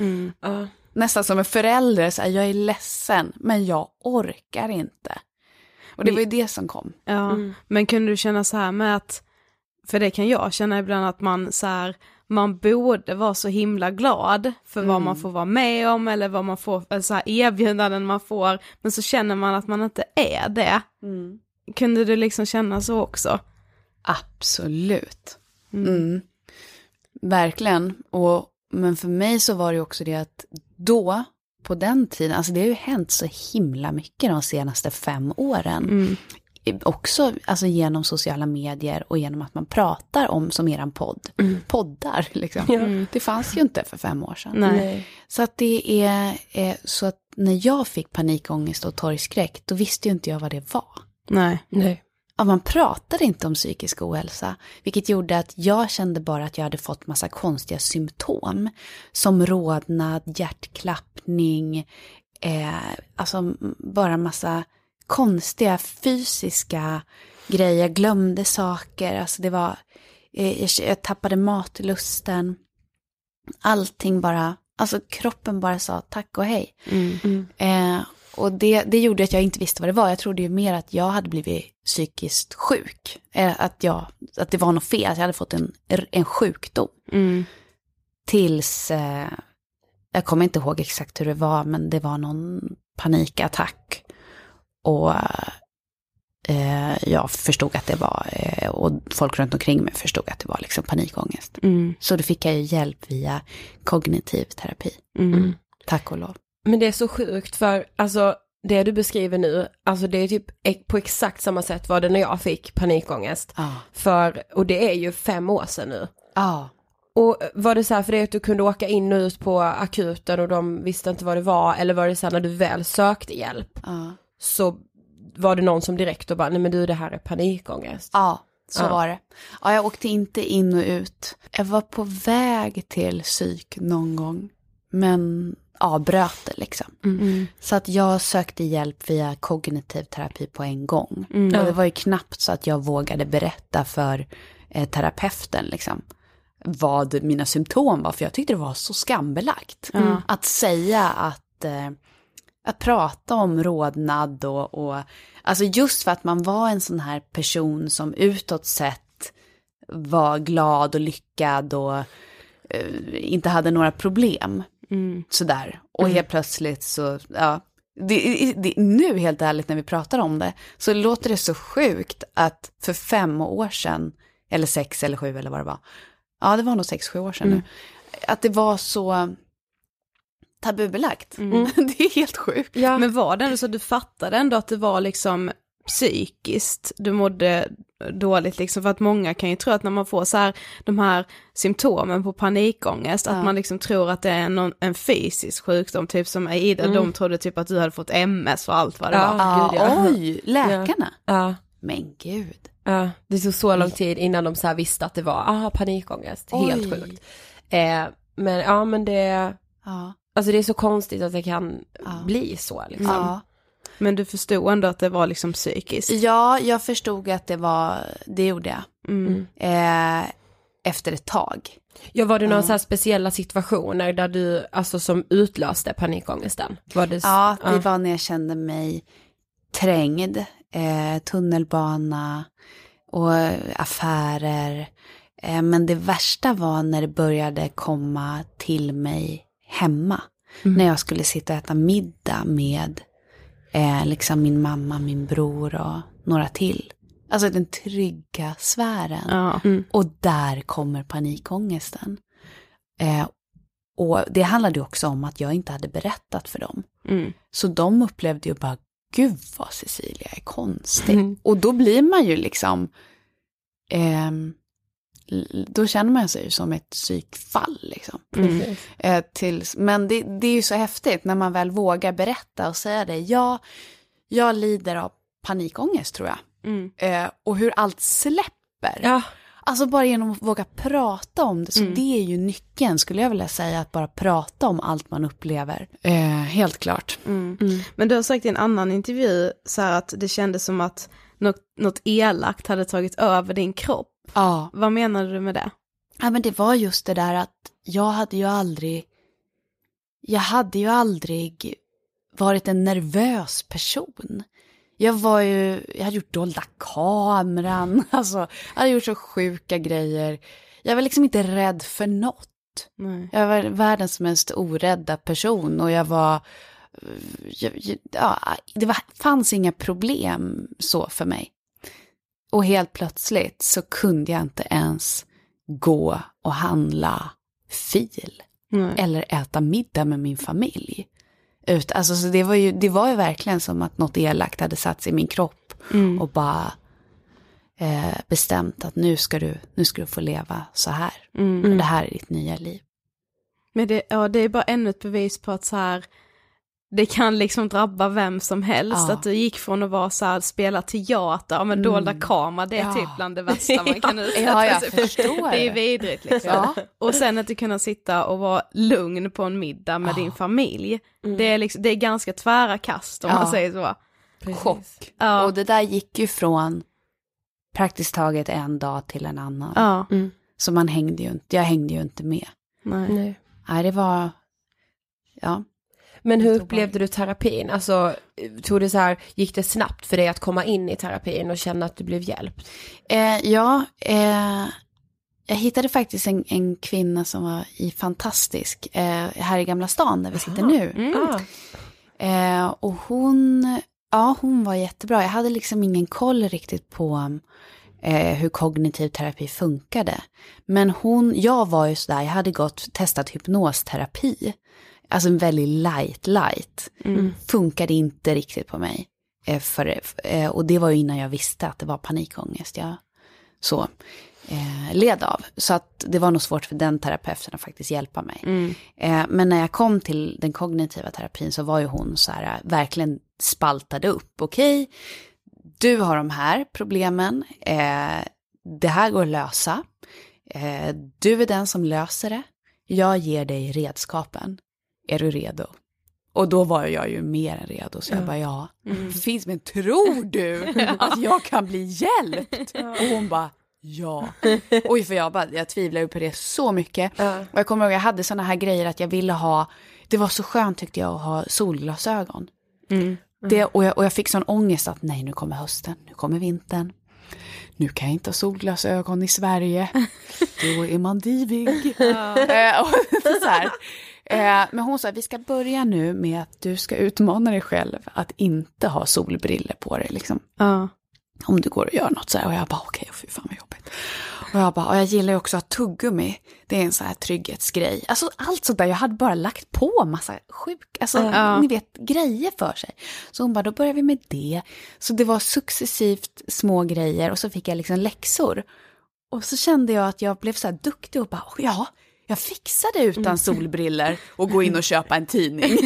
G: Mm. Ja.
F: Nästan som en förälder, så här, jag är ledsen, men jag orkar inte. Och det var ju det som kom.
B: Ja,
G: Mm.
B: men kunde du känna så här med att, för det kan jag känna ibland att man så här, man borde vara så himla glad för vad man får vara med om eller vad man får, så här erbjudanden man får, men så känner man att man inte är det. Kunde du liksom känna så också?
F: Absolut. Mm. Verkligen. Och, men för mig så var det också det att då, på den tiden, alltså det har ju hänt så himla mycket de senaste fem åren.
B: Mm.
F: Också alltså genom sociala medier och genom att man pratar om, som eran podd, poddar liksom.
G: Ja.
F: Det fanns ju inte för fem år sedan.
B: Nej.
F: Så att det är, eh, så att när jag fick panikångest och torgskräck, då visste ju inte jag vad det var.
B: Nej.
G: Nej.
F: Ja, man pratade inte om psykisk ohälsa, vilket gjorde att jag kände bara att jag hade fått massa konstiga symptom. Som rodnad, hjärtklappning, eh, alltså bara massa konstiga fysiska grejer. Jag glömde saker, alltså det var, eh, jag, tappade matlusten. Allting bara, alltså kroppen bara sa tack och hej. Eh, och det, det gjorde att jag inte visste vad det var. Jag trodde ju mer att jag hade blivit psykiskt sjuk. Eh, att, jag, att det var något fel, att jag hade fått en, en sjukdom.
B: Mm.
F: Tills, eh, jag kommer inte ihåg exakt hur det var, men det var någon panikattack. Och eh, jag förstod att det var, eh, och folk runt omkring mig förstod att det var liksom panikångest.
B: Mm.
F: Så då fick jag ju hjälp via kognitiv terapi.
B: Mm.
F: Tack och lov.
G: Men det är så sjukt för alltså det du beskriver nu, alltså det är typ på exakt samma sätt var det när jag fick panikångest.
F: Ja.
G: För, och det är ju fem år sedan nu.
F: Ja.
G: Och var det så här för dig att du kunde åka in och ut på akuten och de visste inte vad det var eller var det så här när du väl sökte hjälp
F: Ja.
G: så var det någon som direkt och bara, nej men du det här är panikångest.
F: Ja, så var det. Ja, jag åkte inte in och ut. Jag var på väg till psyk någon gång, men avbröt det liksom.
B: Mm.
F: Så att jag sökte hjälp via kognitiv terapi på en gång.
B: Mm.
F: Och det var ju knappt så att jag vågade berätta för eh, terapeuten liksom vad mina symptom var, för jag tyckte det var så skambelagt.
B: Ja.
F: Att säga att, eh, att prata om rodnad och, och, alltså just för att man var en sån här person som utåt sett var glad och lyckad och eh, inte hade några problem.
B: Mm.
F: Sådär. Och helt plötsligt så, ja. Det, det, nu helt ärligt när vi pratar om det, så låter det så sjukt att för fem år sedan, eller sex eller sju eller vad det var, ja det var nog sex, sju år sedan nu, att det var så tabubelagt.
B: Mm. [laughs]
F: det är helt sjukt.
G: Ja.
B: Men var det ändå så att du fattade ändå att det var liksom psykiskt du mådde dåligt liksom? För att många kan ju tro att när man får så här de här symptomen på panikångest,
F: Ja.
B: att man liksom tror att det är någon, en fysisk sjukdom, typ som Aida, de trodde typ att du hade fått MS och allt vad det
G: Ja.
B: var.
F: Ja,
G: gud, ja.
F: oj, läkarna.
G: Ja.
F: Men gud.
G: Ja, det tog så lång tid innan de så här visste att det var, aha, panikångest, helt
F: Oj.
G: sjukt. Eh, men ja, men det,
F: Ja.
G: alltså det är så konstigt att det kan bli så liksom.
F: Ja.
B: Men du förstod ändå att det var liksom psykiskt?
F: ja, jag förstod att det var, det gjorde jag.
B: Mm.
F: Eh, efter ett tag.
G: Ja var det några
F: Ja.
G: så här speciella situationer där du, alltså som utlöste panikångesten? Var det,
F: Ja, det var när jag kände mig trängd, eh, tunnelbana och affärer. Eh, men det värsta var när det började komma till mig hemma. När jag skulle sitta och äta middag med eh, liksom min mamma, min bror och några till. Alltså den trygga sfären.
B: Ja.
F: Och där kommer panikångesten. Eh, och det handlade också om att jag inte hade berättat för dem.
B: Mm.
F: Så de upplevde ju bara, gud vad Cecilia är konstig. Och då blir man ju liksom, l- då känner man sig ju som ett psykfall liksom.
B: Mm.
F: Eh, tills, men det, det är ju så häftigt när man väl vågar berätta och säga det. Ja, jag lider av panikångest tror jag.
B: Mm.
F: Eh, och hur allt släpper.
G: Ja.
F: Alltså bara genom att våga prata om det. Så
B: Mm.
F: det är ju nyckeln skulle jag vilja säga, att bara prata om allt man upplever. Eh, helt klart.
B: Mm. Men du har sagt i en annan intervju så här att det kändes som att något, något elakt hade tagit över din kropp.
F: Ja.
B: Vad menar du med det?
F: ja, men det var just det där att jag hade ju aldrig, jag hade ju aldrig varit en nervös person. Jag var ju, jag hade gjort dolda kameran, [laughs] alltså, jag hade gjort så sjuka grejer. Jag var liksom inte rädd för något.
B: Nej.
F: Jag var världens mest orädda person och jag var... Jag- ja, det var, fanns inga problem så för mig. Och helt plötsligt så kunde jag inte ens gå och handla fil
B: Nej.
F: eller äta middag med min familj. Ut, alltså, så det, var ju, det var ju verkligen som att något elakt hade satt sig i min kropp
B: Mm.
F: och bara eh, bestämt att nu ska, du, nu ska du få leva så här.
B: Mm.
F: Det här är ditt nya liv.
B: Men det, ja, det är bara ännu ett bevis på att så här, det kan liksom drabba vem som helst.
F: Ja.
B: Att du gick från att vara så här, spela teater, ja men dolda kamera, det är
F: Ja.
B: typ bland det värsta man [laughs] kan utsätta
F: Ja,
B: sig
F: förstår
B: Det är vidrigt liksom. Och sen att du kunna sitta och vara lugn på en middag med din familj. Det, är liksom, det är ganska tvära kast om man säger så.
F: chock.
B: Ja.
F: Och det där gick ju från praktiskt taget en dag till en annan.
B: Ja,
F: Så man hängde ju inte, jag hängde ju inte med.
B: nej.
G: Nej.
F: Nej, det var, ja.
G: Men hur upplevde du terapin? Alltså, tog det så här, gick det snabbt för dig att komma in i terapin och känna att du blev hjälpt?
F: Eh, ja, eh, jag hittade faktiskt en, en kvinna som var i fantastisk, eh, här i Gamla stan där vi sitter nu.
G: Ah.
F: Eh, och hon, ja hon var jättebra. Jag hade liksom ingen koll riktigt på eh, hur kognitiv terapi funkade. Men hon, jag var ju sådär, jag hade gått, testat hypnosterapi. Alltså en väldigt light, light. Funkade inte riktigt på mig. Eh, för, eh, och det var ju innan jag visste att det var panikångest jag så eh, led av. Så att det var nog svårt för den terapeuten att faktiskt hjälpa mig. Eh, men när jag kom till den kognitiva terapin så var ju hon så här, eh, verkligen spaltade upp. Okej, du har de här problemen, eh, det här går att lösa. Du är den som löser det. Jag ger dig redskapen. Är du redo? Och då var jag ju mer än redo, så jag bara ja. Finns, men tror du [laughs] att jag kan bli hjälpt? Och hon bara ja. [laughs] Oj, för jag, bara, jag tvivlar ju på det så mycket. Och jag kommer ihåg, jag hade sådana här grejer att jag ville ha, det var så skönt tyckte jag att ha solglasögon. Det, och, jag, och jag fick sån ångest att nej, nu kommer hösten, nu kommer vintern. Nu kan jag inte ha solglasögon i Sverige. [laughs] Då är man divig. Eh, och så här. Eh, Men hon sa, vi ska börja nu med att du ska utmana dig själv att inte ha solbriller på dig. Liksom
B: Ja.
F: om det går att göra något så här. Och jag bara okej, fy fan vad jobbigt. Och jag bara, och jag gillar ju också att ha tuggummi. Det är en sån här trygghetsgrej. Alltså allt sånt där, jag hade bara lagt på massa sjuk, alltså
B: Ja.
F: ni vet, grejer för sig. Så hon bara, då börjar vi med det. Så det var successivt små grejer och så fick jag liksom läxor. Och så kände jag att jag blev så här duktig och bara, "Åh, ja, jag fixade utan solbriller och gå in och köpa en tidning.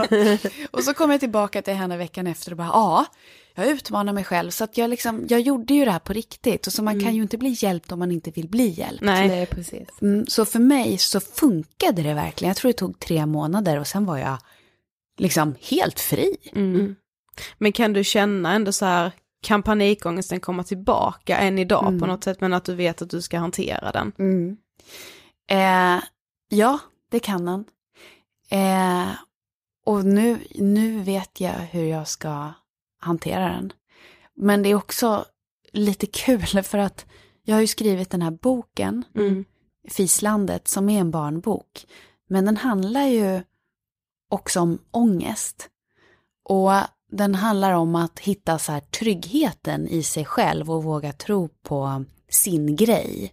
F: [laughs] och så kom jag tillbaka till henne veckan efter och bara, ja, jag utmanar mig själv. Så att jag, liksom, jag gjorde ju det här på riktigt. Och så man kan ju inte bli hjälpt om man inte vill bli hjälpt.
B: Nej.
G: Nej, precis.
F: Mm, så för mig så funkade det verkligen. Jag tror det tog tre månader och sen var jag liksom helt fri.
B: Mm. Men kan du känna ändå så här, kan panikångesten komma tillbaka än idag
F: Mm.
B: på något sätt, men att du vet att du ska hantera den.
F: Eh, ja, det kan den. Eh, och nu, nu vet jag hur jag ska hantera den. Men det är också lite kul [laughs] för att jag har ju skrivit den här boken,
B: Mm.
F: Fislandet, som är en barnbok. Men den handlar ju också om ångest. Och den handlar om att hitta så här tryggheten i sig själv och våga tro på sin grej.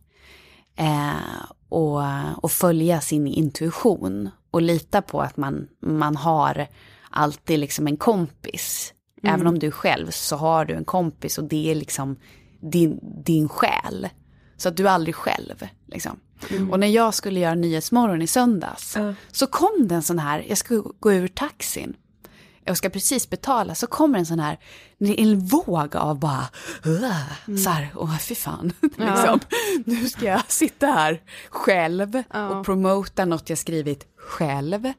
F: Eh, och, och följa sin intuition och lita på att man, man har alltid liksom en kompis. Även om du är själv så har du en kompis och det är liksom din, din själ. Så att du är aldrig själv. Liksom. Och när jag skulle göra Nyhetsmorgon i söndags så kom det en sån här, jag ska gå ur taxin. Jag ska precis betala, så kommer en sån här, en våg av bara, uh, så här, åh fy fan, [laughs] liksom. Nu ska jag sitta här själv och promota något jag skrivit själv.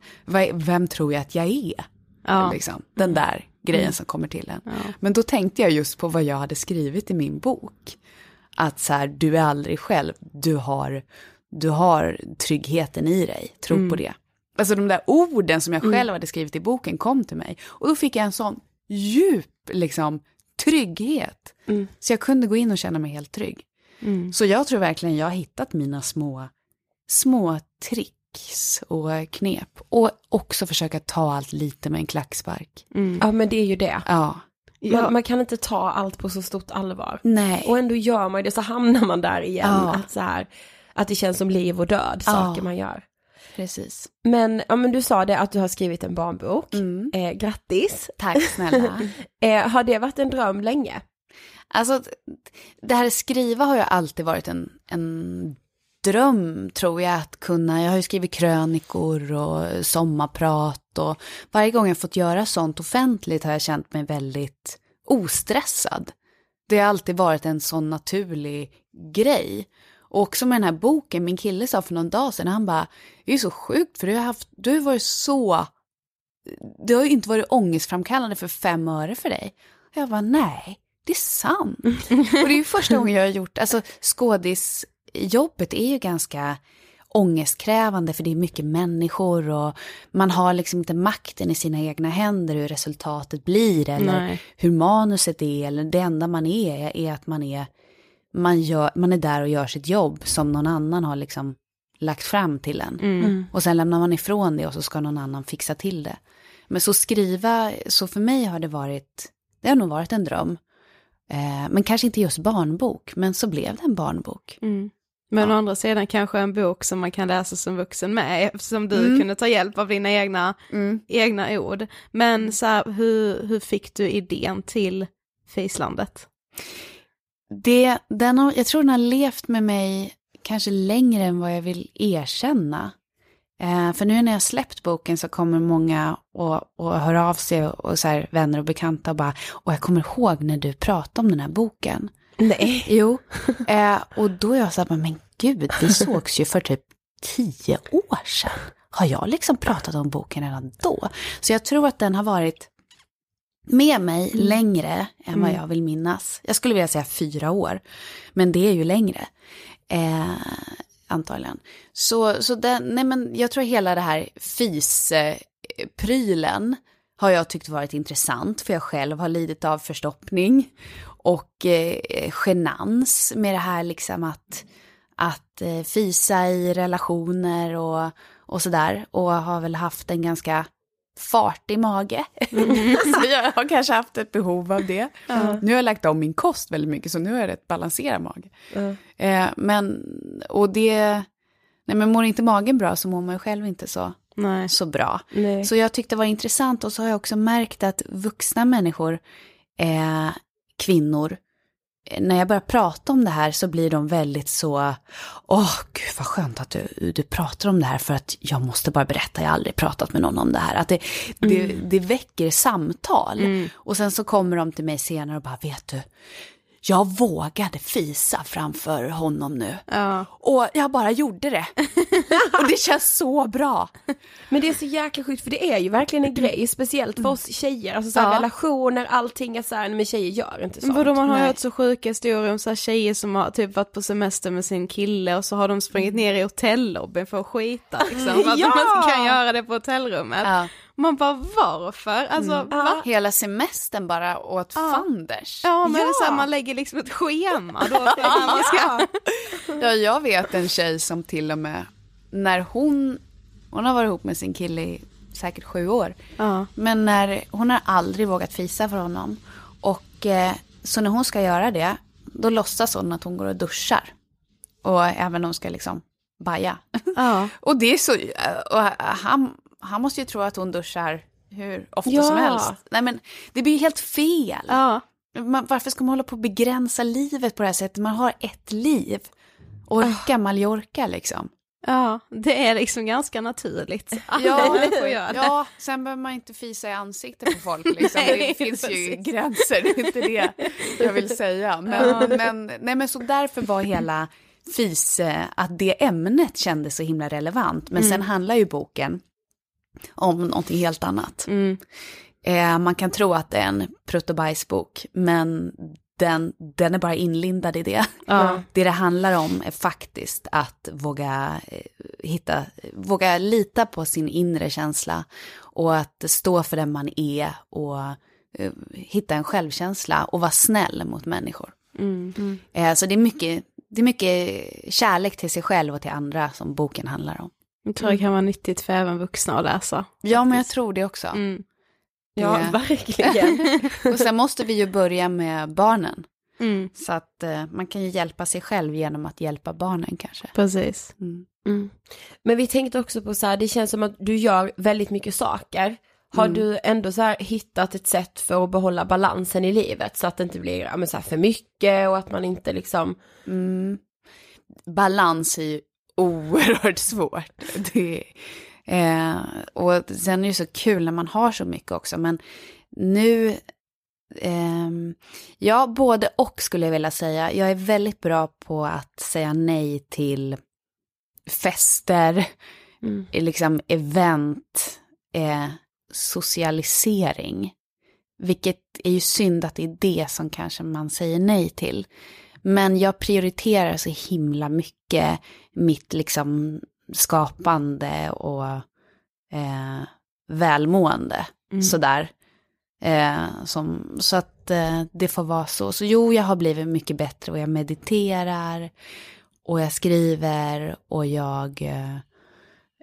F: Vem tror jag att jag är?
B: Ja.
F: Liksom, den där grejen som kommer till en. Men då tänkte jag just på vad jag hade skrivit i min bok. Att så här, du är aldrig själv, du har, du har tryggheten i dig, tro på det. Alltså de där orden som jag själv hade skrivit i boken kom till mig. Och då fick jag en sån djup liksom, trygghet. Så jag kunde gå in och känna mig helt trygg. Så jag tror verkligen jag har hittat mina små, små tricks och knep. Och också försöka ta allt lite med en klackspark.
G: Ja men det är ju det.
F: Ja.
G: Man, man kan inte ta allt på så stort allvar.
F: Nej.
G: Och ändå gör man det, så hamnar man där igen.
F: Ja.
G: Att, så här, att det känns som liv och död, saker man gör.
F: Precis.
G: Men, ja, men du sa det att du har skrivit en barnbok.
F: Mm.
G: Eh, grattis.
F: Tack snälla. [laughs]
G: Eh, har det varit en dröm länge?
F: Alltså, det här skriva har ju alltid varit en, en dröm, tror jag, att kunna. Jag har ju skrivit krönikor och sommarprat och varje gång jag fått göra sånt offentligt har jag känt mig väldigt ostressad. Det har alltid varit en sån naturlig grej. Och också med den här boken, min kille sa för någon dag sedan, han bara, det är så sjukt för du har, haft, du har varit så, det har ju inte varit ångestframkallande för fem öre för dig. Och jag bara, nej, det är sant. [laughs] och det är ju första gången jag har gjort, alltså skådisjobbet är ju ganska ångestkrävande för det är mycket människor och man har liksom inte makten i sina egna händer hur resultatet blir eller
B: Nej.
F: hur manuset är eller det enda man är är att man är man, gör, man är där och gör sitt jobb som någon annan har liksom lagt fram till en.
B: Mm.
F: Och sen lämnar man ifrån det och så ska någon annan fixa till det. Men så skriva, så för mig har det varit, det har nog varit en dröm. Eh, men kanske inte just barnbok, men så blev det en barnbok.
B: Mm. Men å andra sidan kanske en bok som man kan läsa som vuxen med, eftersom du
F: Mm.
B: kunde ta hjälp av dina egna, egna ord. Men så här, hur, hur fick du idén till Fislandet?
F: Det, den har, jag tror den har levt med mig kanske längre än vad jag vill erkänna. Eh, för nu när jag släppt boken så kommer många och, och hör av sig och, och så här, vänner och bekanta och bara, och jag kommer ihåg när du pratade om den här boken.
G: Nej. [laughs]
F: Jo, eh, och då är jag så här, men gud, vi sågs ju för typ tio år sedan. Har jag liksom pratat om boken redan då? Så jag tror att den har varit med mig längre än vad jag vill minnas. Jag skulle vilja säga fyra år, men det är ju längre. Eh, antagligen. Så, så den, nej men jag tror hela det här FIS-prylen har jag tyckt varit intressant, för jag själv har lidit av förstoppning och eh, genans med det här liksom att, att eh, fisa i relationer och, och sådär. Och har väl haft en ganska fartig mage. [laughs] så jag har kanske haft ett behov av det. Nu har jag lagt om min kost väldigt mycket, så nu har jag rätt balanserad mage. Eh, men, och det, nej men mår inte magen bra så mår man själv inte så,
B: Nej.
F: så bra.
G: Nej.
F: Så jag tyckte det var intressant och så har jag också märkt att vuxna människor, eh, kvinnor, när jag börjar prata om det här så blir de väldigt så, åh gud vad skönt att du, du pratar om det här för att jag måste bara berätta, jag har aldrig pratat med någon om det här. Att det, det, det väcker samtal. Och sen så kommer de till mig senare och bara, vet du, jag vågade fisa framför honom nu.
B: Ja.
F: Och jag bara gjorde det. och det känns så bra.
G: Men det är så jäkla sjukt för det är ju verkligen en grej, speciellt för oss tjejer, alltså så här,
B: Ja.
G: relationer, allting är så här, men tjejer gör inte sånt.
B: Vadå man har
F: Nej.
B: hört så sjuka historier om så här tjejer som har typ varit på semester med sin kille och så har de sprungit ner i hotellobbyn för att skita liksom. [laughs] Att
G: Ja!
B: de inte kan göra det på hotellrummet.
F: Ja.
B: Man bara varför? Alltså va?
F: Hela semestern bara åt fanders.
B: Ja men det är så här,
G: Ja.
B: man lägger liksom ett schema då. [laughs] man ska...
F: Ja, jag vet en tjej som till och med, när hon, hon har varit ihop med sin kille i säkert sju år.
B: Ja.
F: Men när, hon har aldrig vågat fisa för honom. Och eh, så när hon ska göra det, då låtsas hon att hon går och duschar. Och även om hon ska liksom baja.
B: Ja. [laughs]
F: och det är så, och han, han måste ju tro att hon duschar hur ofta
G: Ja.
F: som helst. Nej men det blir ju helt fel.
B: ja.
F: Man, varför ska man hålla på och begränsa livet på det här sättet? Man har ett liv. Orka Mallorca liksom.
B: Ja, det är liksom ganska naturligt.
F: Ja, ja, sen behöver man inte fisa i ansiktet på folk. Liksom. [laughs]
B: Nej,
F: det finns ju
B: precis.
F: gränser, det är inte det jag vill säga. Men, men, nej, men så därför var hela fis, eh, att det ämnet kändes så himla relevant. Men sen handlar ju boken om någonting helt annat.
B: Mm.
F: Eh, man kan tro att det är en prutt och bajsbok, men den, den är bara inlindad i det.
B: Ja.
F: Det det handlar om är faktiskt att våga eh, hitta, våga lita på sin inre känsla och att stå för den man är och eh, hitta en självkänsla och vara snäll mot människor.
B: Mm.
F: Eh, så det är, mycket, det är mycket kärlek till sig själv och till andra som boken handlar om.
B: Jag tror det kan vara nyttigt för även vuxna att läsa.
F: Ja, men jag tror det också.
B: Mm.
G: Ja,
F: Det- [laughs]
G: verkligen. [laughs]
F: Och sen måste vi ju börja med barnen.
B: Mm.
F: Så att eh, man kan ju hjälpa sig själv genom att hjälpa barnen kanske.
B: Precis.
F: Mm.
G: Mm. Men vi tänkte också på så här, det känns som att du gör väldigt mycket saker. Har
F: Mm.
G: du ändå så här hittat ett sätt för att behålla balansen i livet så att det inte blir ja, men så här för mycket och att man inte liksom,
F: Mm. Balans är ju oerhört svårt. Det, eh, och sen är det så kul när man har så mycket också, men nu, ehm, ja, både och skulle jag vilja säga. Jag är väldigt bra på att säga nej till fester,
G: Mm.
F: liksom event, eh, socialisering. Vilket är ju synd att det är det som kanske man säger nej till. Men jag prioriterar så himla mycket mitt liksom skapande och eh, välmående.
B: Mm.
F: Sådär. Eh, som, så att eh, det får vara så. Så jo, jag har blivit mycket bättre och jag mediterar och jag skriver och jag... Eh,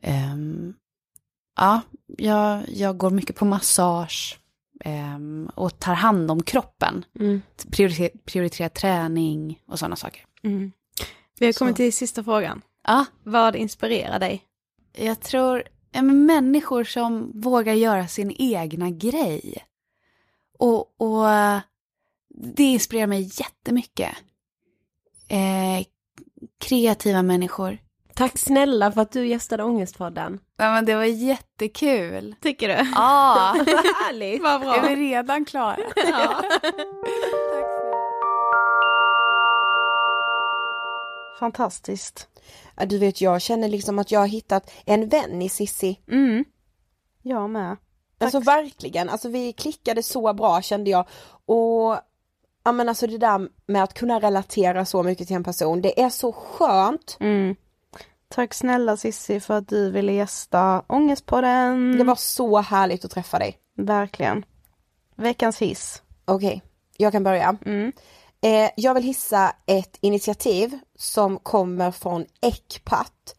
F: ehm, ja, jag, jag går mycket på massage ehm, och tar hand om kroppen.
B: Mm.
F: Prioriter, prioriterar träning och sådana saker.
B: Mm. Vi har kommit
F: Så.
B: till sista frågan.
F: Ja,
B: Vad inspirerar dig?
F: jag tror ja, människor som vågar göra sin egna grej. Och, och eh, det inspirerar mig jättemycket. Eh, kreativa människor.
G: Tack snälla för att du gästade Ångestpodden.
F: Ja, men det var jättekul.
B: Tycker du?
F: Ja, [laughs]
G: Vad härligt.
B: Vad bra.
F: är vi redan klara? [laughs]
B: Ja. Fantastiskt.
E: Ja, du vet jag känner liksom att jag har hittat en vän i Sissi.
B: Mm. Jag med.
E: Alltså verkligen, alltså vi klickade så bra kände jag. Och ja men alltså det där med att kunna relatera så mycket till en person, det är så skönt.
B: Mm. Tack snälla Sissi för att du ville gästa Ångestpodden.
E: Det var så härligt att träffa dig.
B: Verkligen. Veckans hiss.
E: Okej, jag kan börja.
B: Mm.
E: Eh, jag vill hissa ett initiativ som kommer från Ecpat.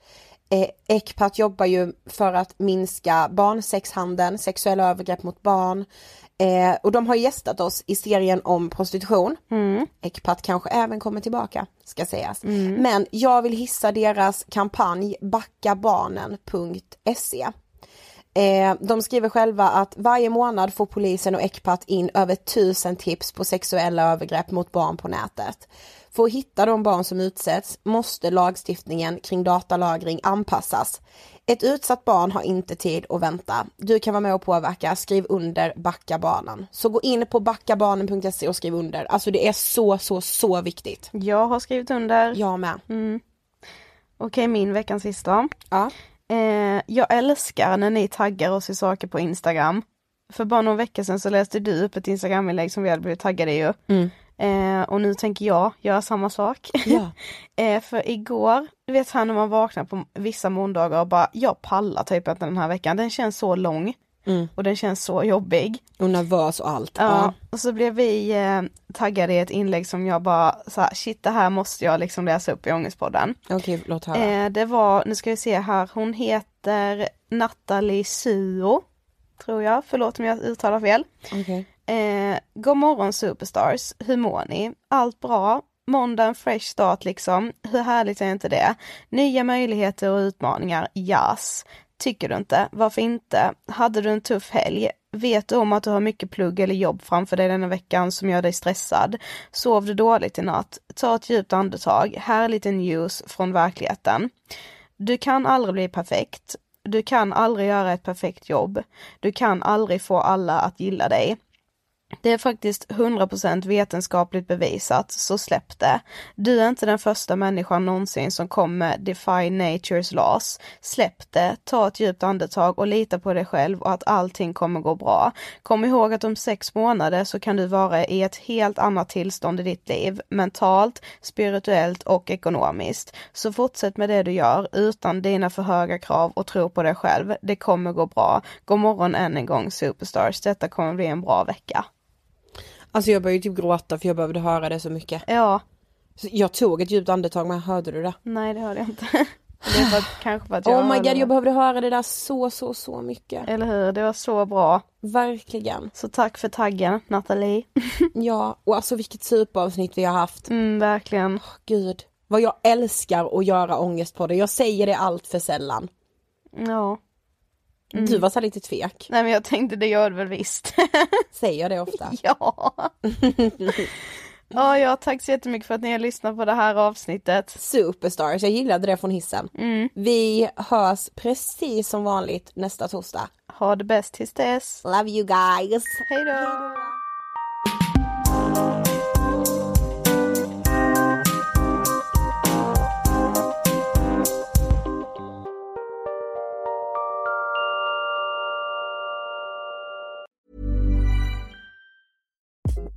E: Eh, Ecpat jobbar ju för att minska barnsexhandeln, sexuella övergrepp mot barn. Eh, och de har gästat oss i serien om prostitution.
B: Mm.
E: Ecpat kanske även kommer tillbaka, ska sägas. Men jag vill hissa deras kampanj backabarnen.se. Eh, de skriver själva att varje månad får polisen och Ecpat in över tusen tips på sexuella övergrepp mot barn på nätet. För att hitta de barn som utsätts måste lagstiftningen kring datalagring anpassas. Ett utsatt barn har inte tid att vänta. Du kan vara med och påverka, skriv under Backa barnen. Så gå in på backabarnen.se och skriv under. Alltså det är så, så, så viktigt.
B: Jag har skrivit under.
E: Jag med.
B: Mm. Okej, min veckans sista.
E: Ja.
B: Eh, jag älskar när ni taggar oss i saker på Instagram. För bara någon vecka sedan så läste du upp ett Instagram-inlägg som vi hade blivit taggade i ju.
E: Mm.
B: Eh, och nu tänker jag göra samma sak.
E: Ja. [laughs]
B: eh, för igår, du vet här när man vaknar på vissa måndagar och bara, jag pallar typ inte den här veckan, den känns så lång.
E: Mm.
B: Och den känns så jobbig.
E: Och nervös och allt.
B: Ja, och så blev vi eh, taggade i ett inlägg som jag bara så här, shit det här måste jag liksom läsa upp i Ångestpodden.
E: Okej, låt höra.
B: Eh, det var, nu ska vi se här, hon heter Natalie Suo, tror jag, förlåt om jag uttalar fel.
E: Okej.
B: Eh, God morgon superstars, hur mår ni? Allt bra? Måndag en fresh start liksom, hur härligt är inte det? Nya möjligheter och utmaningar, yes. Tycker du inte? Varför inte? Hade du en tuff helg? Vet du om att du har mycket plugg eller jobb framför dig denna veckan som gör dig stressad? Sov du dåligt i natt? Ta ett djupt andetag. Här är lite news från verkligheten. Du kan aldrig bli perfekt. Du kan aldrig göra ett perfekt jobb. Du kan aldrig få alla att gilla dig. Det är faktiskt 100% vetenskapligt bevisat, så släpp det. Du är inte den första människan någonsin som kommer defy natures laws. Släpp det, ta ett djupt andetag och lita på dig själv och att allting kommer gå bra. Kom ihåg att om sex månader så kan du vara i ett helt annat tillstånd i ditt liv, mentalt, spirituellt och ekonomiskt. Så fortsätt med det du gör utan dina för höga krav och tro på dig själv. Det kommer gå bra. God morgon än en gång superstars, detta kommer bli en bra vecka.
E: Alltså jag började typ gråta för jag behövde höra det så mycket.
B: Ja,
E: Så jag tog ett djupt andetag men hörde du det?
B: nej det hörde jag inte. [laughs] Det är för att, kanske för att jag
E: Oh my god
B: det.
E: jag behövde höra det där så så så mycket.
B: Eller hur, det var så bra.
E: Verkligen.
B: Så tack för taggen Nathalie. [laughs]
E: Ja och alltså vilket superavsnitt vi har haft.
B: Mm, verkligen.
E: Gud. Vad jag älskar att göra ångest på det. Jag säger det allt för sällan.
B: Ja. Mm.
E: Du var så lite tvek.
B: Nej men jag tänkte det gör du väl visst. [laughs]
E: Säger jag det ofta?
B: ja. [laughs] Ja, ja, tack så jättemycket för att ni har lyssnat på det här avsnittet.
E: Superstars, jag gillade det från hissen.
B: Mm.
E: Vi hörs precis som vanligt nästa torsdag.
B: Ha det bäst tills dess.
E: Love you guys!
B: Hej då!